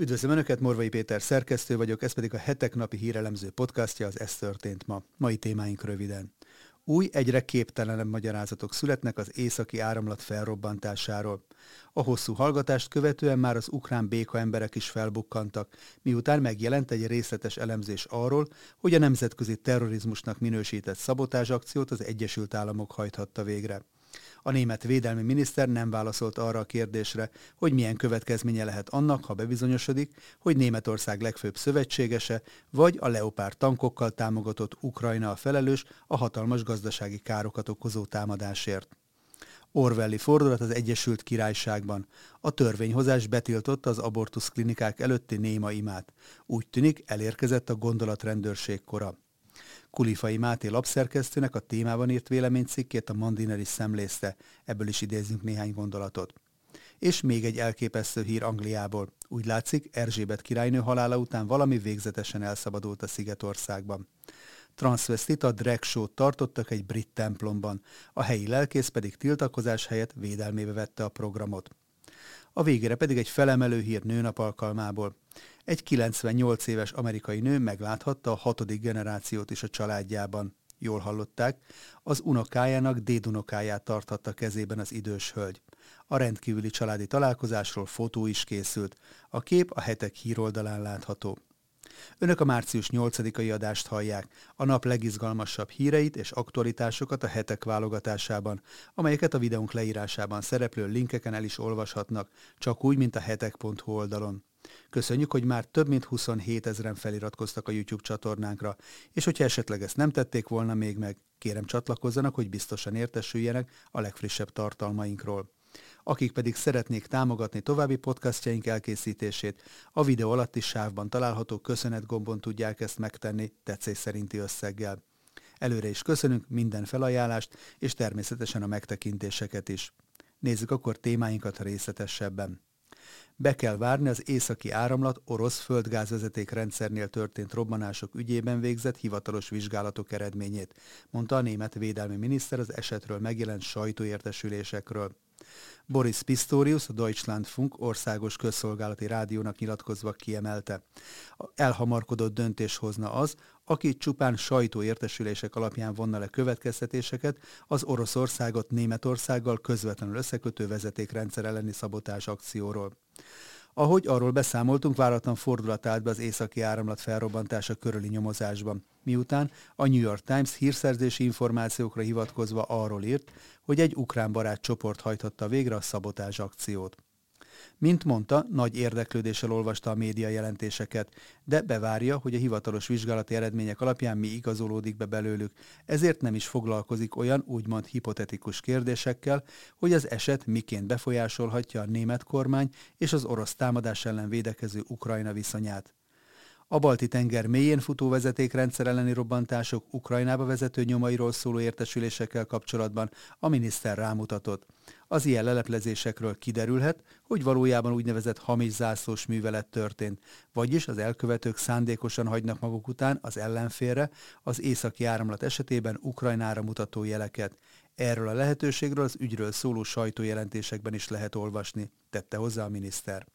Üdvözlöm Önöket, Morvai Péter szerkesztő vagyok, ez pedig a hetek napi hírelemző podcastja, az Ez történt ma. Mai témáink röviden. Új, egyre képtelenebb magyarázatok születnek az északi áramlat felrobbantásáról. A hosszú hallgatást követően már az ukrán béka emberek is felbukkantak, miután megjelent egy részletes elemzés arról, hogy a nemzetközi terrorizmusnak minősített szabotázsakciót az Egyesült Államok hajthatta végre. A német védelmi miniszter nem válaszolt arra a kérdésre, hogy milyen következménye lehet annak, ha bebizonyosodik, hogy Németország legfőbb szövetségese, vagy a Leopard tankokkal támogatott Ukrajna a felelős a hatalmas gazdasági károkat okozó támadásért. Orwelli fordulat az Egyesült Királyságban. A törvényhozás betiltotta az abortusz klinikák előtti néma imát. Úgy tűnik, elérkezett a gondolatrendőrség kora. Kulifai Máté lapszerkesztőnek a témában írt véleménycikkét a Mandiner is szemlézte, ebből is idézünk néhány gondolatot. És még egy elképesztő hír Angliából. Úgy látszik, Erzsébet királynő halála után valami végzetesen elszabadult a Szigetországban. Transvestita drag show tartottak egy brit templomban, a helyi lelkész pedig tiltakozás helyett védelmébe vette a programot. A végére pedig egy felemelő hír nőnap alkalmából. Egy 98 éves amerikai nő megláthatta a hatodik generációt is a családjában. Jól hallották, az unokájának dédunokáját tarthatta kezében az idős hölgy. A rendkívüli családi találkozásról fotó is készült. A kép a hetek híroldalán látható. Önök a március 8-ai adást hallják, a nap legizgalmasabb híreit és aktualitásokat a hetek válogatásában, amelyeket a videónk leírásában szereplő linkeken el is olvashatnak, csak úgy, mint a hetek.hu oldalon. Köszönjük, hogy már több mint 27 ezeren feliratkoztak a YouTube csatornánkra, és hogyha esetleg ezt nem tették volna még meg, kérem csatlakozzanak, hogy biztosan értesüljenek a legfrissebb tartalmainkról. Akik pedig szeretnék támogatni további podcastjaink elkészítését, a videó alatti sávban található köszönet gombon tudják ezt megtenni tetszés szerinti összeggel. Előre is köszönünk minden felajánlást, és természetesen a megtekintéseket is. Nézzük akkor témáinkat részletesebben. Be kell várni az északi áramlat orosz földgázvezeték rendszernél történt robbanások ügyében végzett hivatalos vizsgálatok eredményét, mondta a német védelmi miniszter az esetről megjelent sajtóértesülésekről. Boris Pistorius, a Deutschlandfunk országos közszolgálati rádiónak nyilatkozva kiemelte. Elhamarkodott döntés hozna az, aki csupán sajtóértesülések alapján vonna le következtetéseket az Oroszországot Németországgal közvetlenül összekötő vezetékrendszer elleni szabotás akcióról. Ahogy arról beszámoltunk, váratlan fordulat állt be az északi áramlat felrobbantása körüli nyomozásban, miután a New York Times hírszerzési információkra hivatkozva arról írt, hogy egy ukrán barát csoport hajthatta végre a szabotás akciót. Mint mondta, nagy érdeklődéssel olvasta a média jelentéseket, de bevárja, hogy a hivatalos vizsgálati eredmények alapján mi igazolódik be belőlük, ezért nem is foglalkozik olyan úgymond hipotetikus kérdésekkel, hogy az eset miként befolyásolhatja a német kormány és az orosz támadás ellen védekező Ukrajna viszonyát. A Balti-tenger mélyén futó vezetékrendszer elleni robbantások Ukrajnába vezető nyomairól szóló értesülésekkel kapcsolatban a miniszter rámutatott. Az ilyen leleplezésekről kiderülhet, hogy valójában úgynevezett hamis zászlós művelet történt, vagyis az elkövetők szándékosan hagynak maguk után az ellenfélre az északi áramlat esetében Ukrajnára mutató jeleket. Erről a lehetőségről az ügyről szóló sajtójelentésekben is lehet olvasni, tette hozzá a miniszter.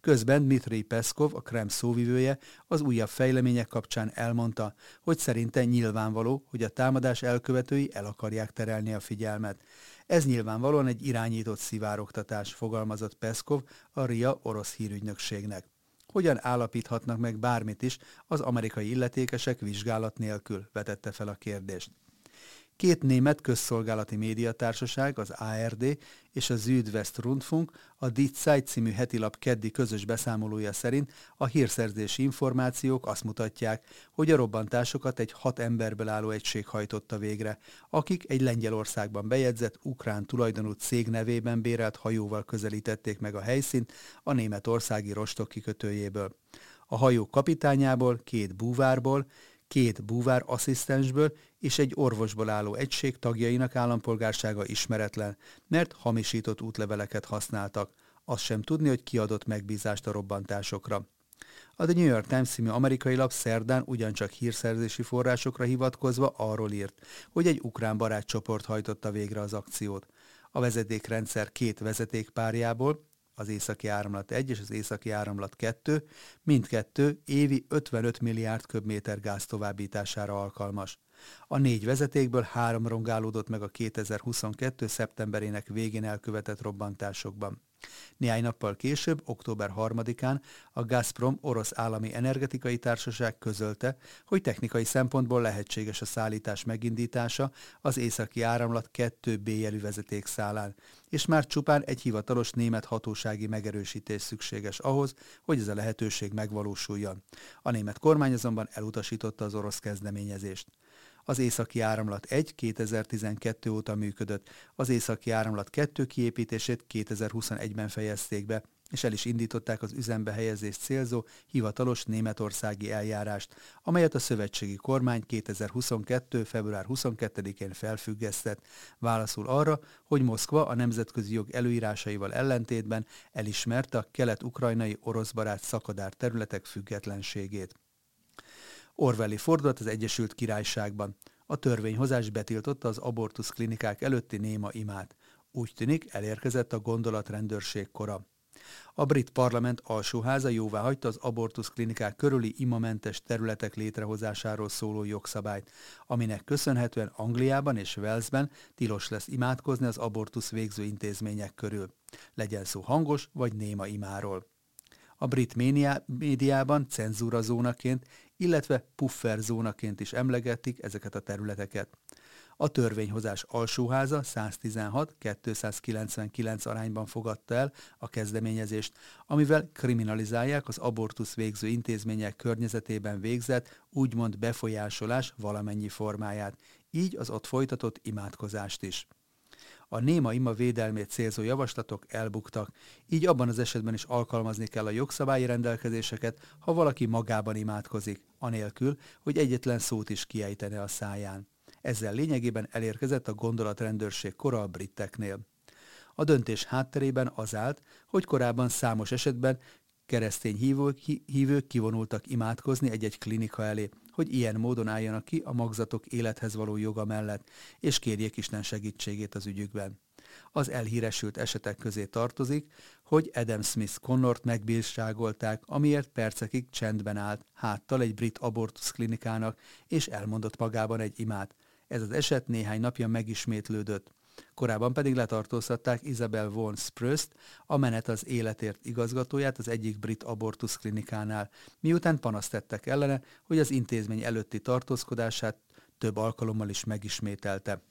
Közben Dmitri Peszkov, a Krem szóvivője, az újabb fejlemények kapcsán elmondta, hogy szerinte nyilvánvaló, hogy a támadás elkövetői el akarják terelni a figyelmet. Ez nyilvánvalóan egy irányított szivárogtatás, fogalmazott Peszkov a RIA orosz hírügynökségnek. Hogyan állapíthatnak meg bármit is az amerikai illetékesek vizsgálat nélkül, vetette fel a kérdést. Két német közszolgálati médiatársaság, az ARD és a Südwestrundfunk a Die Zeit című hetilap keddi közös beszámolója szerint a hírszerzési információk azt mutatják, hogy a robbantásokat egy hat emberből álló egység hajtotta végre, akik egy Lengyelországban bejegyzett ukrán tulajdonú cég nevében bérelt hajóval közelítették meg a helyszínt a németországi rostok kikötőjéből. A hajó kapitányából, két búvárból két búvár asszisztensből és egy orvosból álló egység tagjainak állampolgársága ismeretlen, mert hamisított útleveleket használtak. Azt sem tudni, hogy kiadott megbízást a robbantásokra. A The New York Times című amerikai lap szerdán ugyancsak hírszerzési forrásokra hivatkozva arról írt, hogy egy ukrán barátcsoport hajtotta végre az akciót. A vezetékrendszer két vezetékpárjából, az északi áramlat 1 és az északi áramlat 2, mindkettő évi 55 milliárd köbméter gáz továbbítására alkalmas. A négy vezetékből három rongálódott meg a 2022. szeptemberének végén elkövetett robbantásokban. Néhány nappal később, október 3-án a Gazprom orosz állami energetikai társaság közölte, hogy technikai szempontból lehetséges a szállítás megindítása az északi áramlat 2B jelű vezetékszálán, és már csupán egy hivatalos német hatósági megerősítés szükséges ahhoz, hogy ez a lehetőség megvalósuljon. A német kormány azonban elutasította az orosz kezdeményezést. Az északi áramlat 1 2012 óta működött, az északi áramlat 2 kiépítését 2021-ben fejezték be, és el is indították az üzembe helyezést célzó hivatalos németországi eljárást, amelyet a szövetségi kormány 2022. február 22-én felfüggesztett, válaszul arra, hogy Moszkva a nemzetközi jog előírásaival ellentétben elismerte a kelet-ukrajnai oroszbarát szakadár területek függetlenségét. Orwelli fordulat az Egyesült Királyságban. A törvényhozás betiltotta az abortusz klinikák előtti néma imát. Úgy tűnik, elérkezett a gondolatrendőrség kora. A brit parlament alsóháza jóvá hagyta az abortusz klinikák körüli imamentes területek létrehozásáról szóló jogszabályt, aminek köszönhetően Angliában és Walesben tilos lesz imádkozni az abortusz végző intézmények körül. Legyen szó hangos vagy néma imáról. A brit médiában cenzúrazónaként illetve pufferzónaként is emlegetik ezeket a területeket. A törvényhozás alsóháza 116-299 arányban fogadta el a kezdeményezést, amivel kriminalizálják az abortusz végző intézmények környezetében végzett, úgymond befolyásolás valamennyi formáját, így az ott folytatott imádkozást is a néma ima védelmét célzó javaslatok elbuktak, így abban az esetben is alkalmazni kell a jogszabályi rendelkezéseket, ha valaki magában imádkozik, anélkül, hogy egyetlen szót is kiejtene a száján. Ezzel lényegében elérkezett a gondolatrendőrség kora a briteknél. A döntés hátterében az állt, hogy korábban számos esetben keresztény hívők, kivonultak imádkozni egy-egy klinika elé, hogy ilyen módon álljanak ki a magzatok élethez való joga mellett, és kérjék Isten segítségét az ügyükben. Az elhíresült esetek közé tartozik, hogy Adam Smith Connort megbírságolták, amiért percekig csendben állt, háttal egy brit abortusz klinikának, és elmondott magában egy imát. Ez az eset néhány napja megismétlődött. Korábban pedig letartóztatták Isabel Vaughan Spröst, a Menet az életért igazgatóját az egyik brit abortusz klinikánál, miután panaszt tettek ellene, hogy az intézmény előtti tartózkodását több alkalommal is megismételte.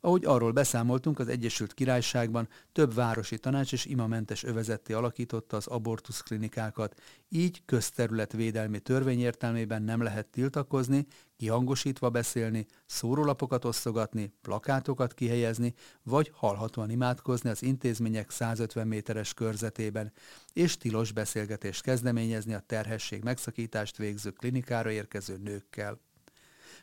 Ahogy arról beszámoltunk, az Egyesült Királyságban több városi tanács és imamentes övezetté alakította az abortusz klinikákat, így közterületvédelmi törvény értelmében nem lehet tiltakozni, kihangosítva beszélni, szórólapokat osztogatni, plakátokat kihelyezni, vagy hallhatóan imádkozni az intézmények 150 méteres körzetében, és tilos beszélgetést kezdeményezni a terhesség megszakítást végző klinikára érkező nőkkel.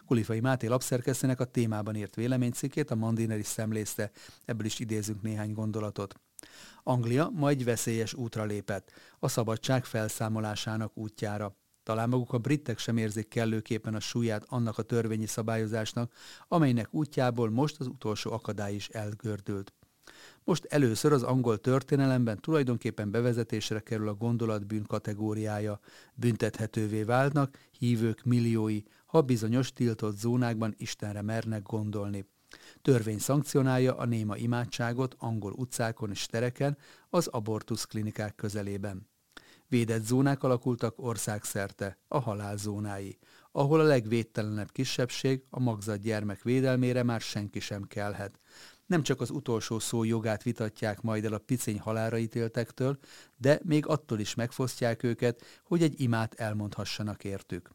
Kulifai Máté lapszerkesztőnek a témában írt véleménycikkét a Mandiner is szemlézte, ebből is idézünk néhány gondolatot. Anglia majd veszélyes útra lépett, a szabadság felszámolásának útjára. Talán maguk a britek sem érzik kellőképpen a súlyát annak a törvényi szabályozásnak, amelynek útjából most az utolsó akadály is elgördült. Most először az angol történelemben tulajdonképpen bevezetésre kerül a gondolatbűn kategóriája. Büntethetővé válnak hívők milliói, ha bizonyos tiltott zónákban Istenre mernek gondolni. Törvény szankcionálja a néma imádságot angol utcákon és tereken az abortusz klinikák közelében. Védett zónák alakultak országszerte, a halálzónái, ahol a legvédtelenebb kisebbség a magzat gyermek védelmére már senki sem kelhet. Nem csak az utolsó szó jogát vitatják majd el a picény halára ítéltektől, de még attól is megfosztják őket, hogy egy imát elmondhassanak értük.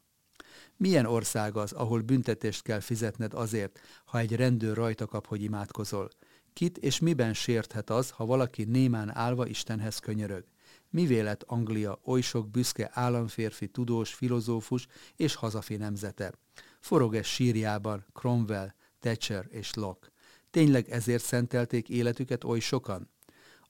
Milyen ország az, ahol büntetést kell fizetned azért, ha egy rendőr rajta kap, hogy imádkozol? Kit és miben sérthet az, ha valaki némán állva Istenhez könyörög? Mi lett Anglia oly sok büszke államférfi, tudós, filozófus és hazafi nemzete? Forog-e sírjában Cromwell, Thatcher és Locke? Tényleg ezért szentelték életüket oly sokan?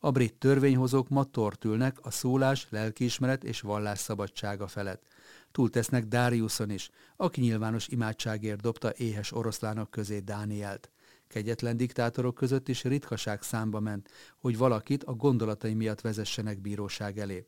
A brit törvényhozók ma tortülnek a szólás, lelkiismeret és vallás szabadsága felett. Túltesznek Dariuson is, aki nyilvános imádságért dobta éhes oroszlánok közé Dánielt. Kegyetlen diktátorok között is ritkaság számba ment, hogy valakit a gondolatai miatt vezessenek bíróság elé.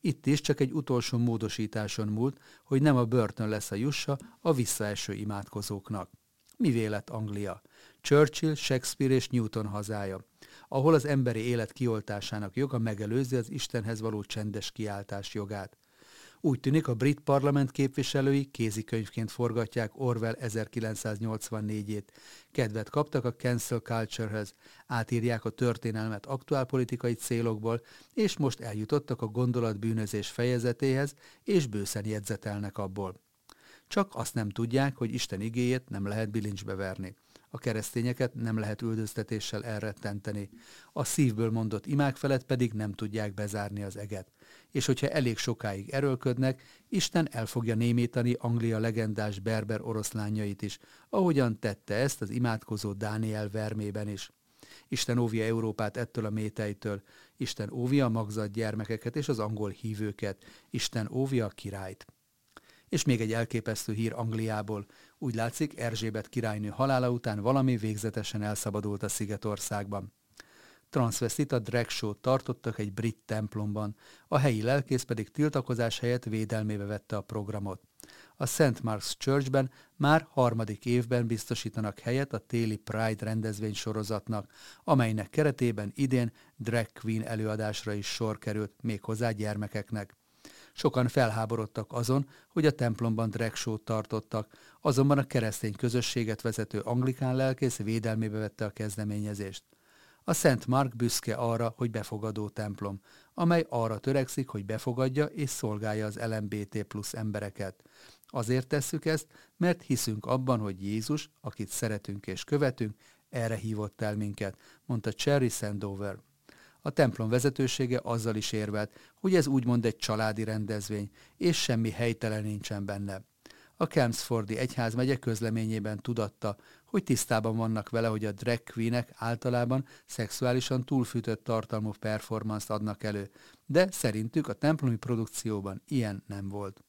Itt is csak egy utolsó módosításon múlt, hogy nem a börtön lesz a jussa a visszaeső imádkozóknak. Mi vélet Anglia? Churchill, Shakespeare és Newton hazája, ahol az emberi élet kioltásának joga megelőzi az Istenhez való csendes kiáltás jogát. Úgy tűnik, a brit parlament képviselői kézikönyvként forgatják Orwell 1984-ét. Kedvet kaptak a cancel culture-hez, átírják a történelmet aktuálpolitikai célokból, és most eljutottak a gondolatbűnözés fejezetéhez, és bőszen jegyzetelnek abból. Csak azt nem tudják, hogy Isten igéjét nem lehet bilincsbe verni. A keresztényeket nem lehet üldöztetéssel elrettenteni. A szívből mondott imák felett pedig nem tudják bezárni az eget. És hogyha elég sokáig erőlködnek, Isten el fogja némítani Anglia legendás berber oroszlányait is, ahogyan tette ezt az imádkozó Dániel vermében is. Isten óvja Európát ettől a métejtől, Isten óvja a magzat gyermekeket és az angol hívőket, Isten óvja a királyt. És még egy elképesztő hír Angliából. Úgy látszik, Erzsébet királynő halála után valami végzetesen elszabadult a Szigetországban. Transvestita drag show tartottak egy brit templomban, a helyi lelkész pedig tiltakozás helyett védelmébe vette a programot. A St. Mark's Churchben már harmadik évben biztosítanak helyet a téli Pride rendezvény sorozatnak, amelynek keretében idén drag queen előadásra is sor került, méghozzá gyermekeknek. Sokan felháborodtak azon, hogy a templomban drag show tartottak, azonban a keresztény közösséget vezető anglikán lelkész védelmébe vette a kezdeményezést. A Szent Mark büszke arra, hogy befogadó templom, amely arra törekszik, hogy befogadja és szolgálja az LMBT plusz embereket. Azért tesszük ezt, mert hiszünk abban, hogy Jézus, akit szeretünk és követünk, erre hívott el minket, mondta Cherry Sandover. A templom vezetősége azzal is érvelt, hogy ez úgymond egy családi rendezvény, és semmi helytelen nincsen benne. A Kempsfordi egyházmegye közleményében tudatta, hogy tisztában vannak vele, hogy a drag queenek általában szexuálisan túlfűtött tartalmú performance adnak elő, de szerintük a templomi produkcióban ilyen nem volt.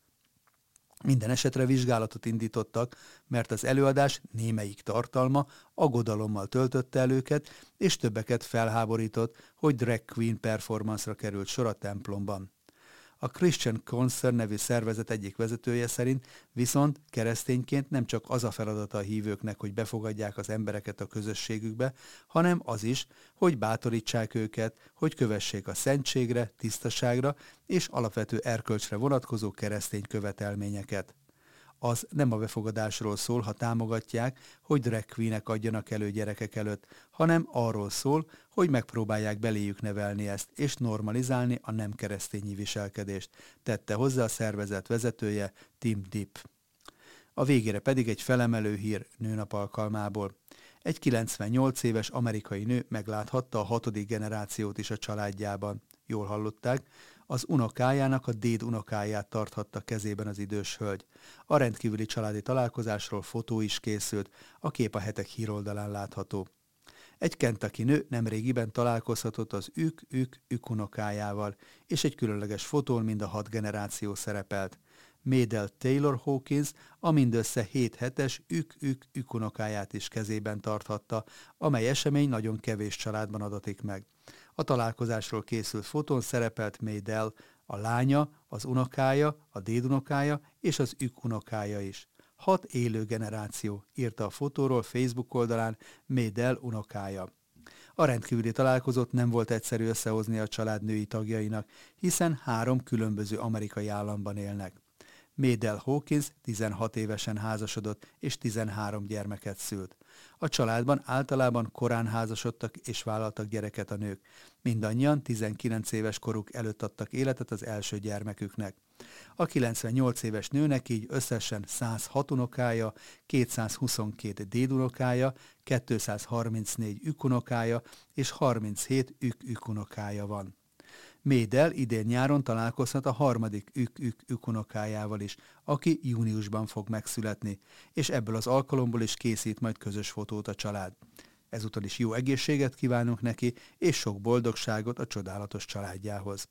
Minden esetre vizsgálatot indítottak, mert az előadás némelyik tartalma aggodalommal töltötte el őket, és többeket felháborított, hogy drag queen performance-ra került sor a templomban. A Christian Concern nevű szervezet egyik vezetője szerint viszont keresztényként nem csak az a feladata a hívőknek, hogy befogadják az embereket a közösségükbe, hanem az is, hogy bátorítsák őket, hogy kövessék a szentségre, tisztaságra és alapvető erkölcsre vonatkozó keresztény követelményeket az nem a befogadásról szól, ha támogatják, hogy drag queenek adjanak elő gyerekek előtt, hanem arról szól, hogy megpróbálják beléjük nevelni ezt, és normalizálni a nem keresztényi viselkedést, tette hozzá a szervezet vezetője Tim Dipp. A végére pedig egy felemelő hír nőnap alkalmából. Egy 98 éves amerikai nő megláthatta a hatodik generációt is a családjában. Jól hallották, az unokájának a déd unokáját tarthatta kezében az idős hölgy. A rendkívüli családi találkozásról fotó is készült, a kép a hetek híroldalán látható. Egy kentaki nő nemrégiben találkozhatott az ük-ük-ük unokájával, és egy különleges fotón mind a hat generáció szerepelt. Médel Taylor Hawkins a mindössze 7 hetes ük-ük-ük unokáját is kezében tarthatta, amely esemény nagyon kevés családban adatik meg. A találkozásról készült fotón szerepelt Maydell, a lánya, az unokája, a dédunokája és az ük unokája is. Hat élő generáció, írta a fotóról Facebook oldalán Maydell unokája. A rendkívüli találkozót nem volt egyszerű összehozni a család női tagjainak, hiszen három különböző amerikai államban élnek. Médel Hawkins 16 évesen házasodott és 13 gyermeket szült. A családban általában korán házasodtak és vállaltak gyereket a nők. Mindannyian 19 éves koruk előtt adtak életet az első gyermeküknek. A 98 éves nőnek így összesen 106 unokája, 222 dédunokája, 234 ükunokája és 37 ük-ükunokája van. Médel idén nyáron találkozhat a harmadik ük-ük unokájával is, aki júniusban fog megszületni, és ebből az alkalomból is készít majd közös fotót a család. Ezúttal is jó egészséget kívánunk neki, és sok boldogságot a csodálatos családjához.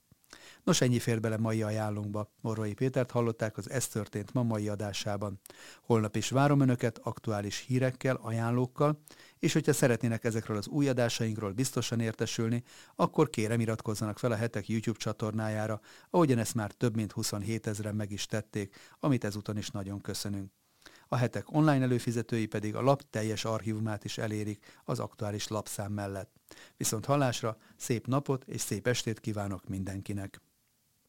Nos, ennyi fér bele mai ajánlónkba. Morvai Pétert hallották az Ez történt ma mai adásában. Holnap is várom Önöket aktuális hírekkel, ajánlókkal, és hogyha szeretnének ezekről az új adásainkról biztosan értesülni, akkor kérem iratkozzanak fel a hetek YouTube csatornájára, ahogyan ezt már több mint 27 ezeren meg is tették, amit ezúton is nagyon köszönünk. A hetek online előfizetői pedig a lap teljes archívumát is elérik az aktuális lapszám mellett. Viszont hallásra szép napot és szép estét kívánok mindenkinek!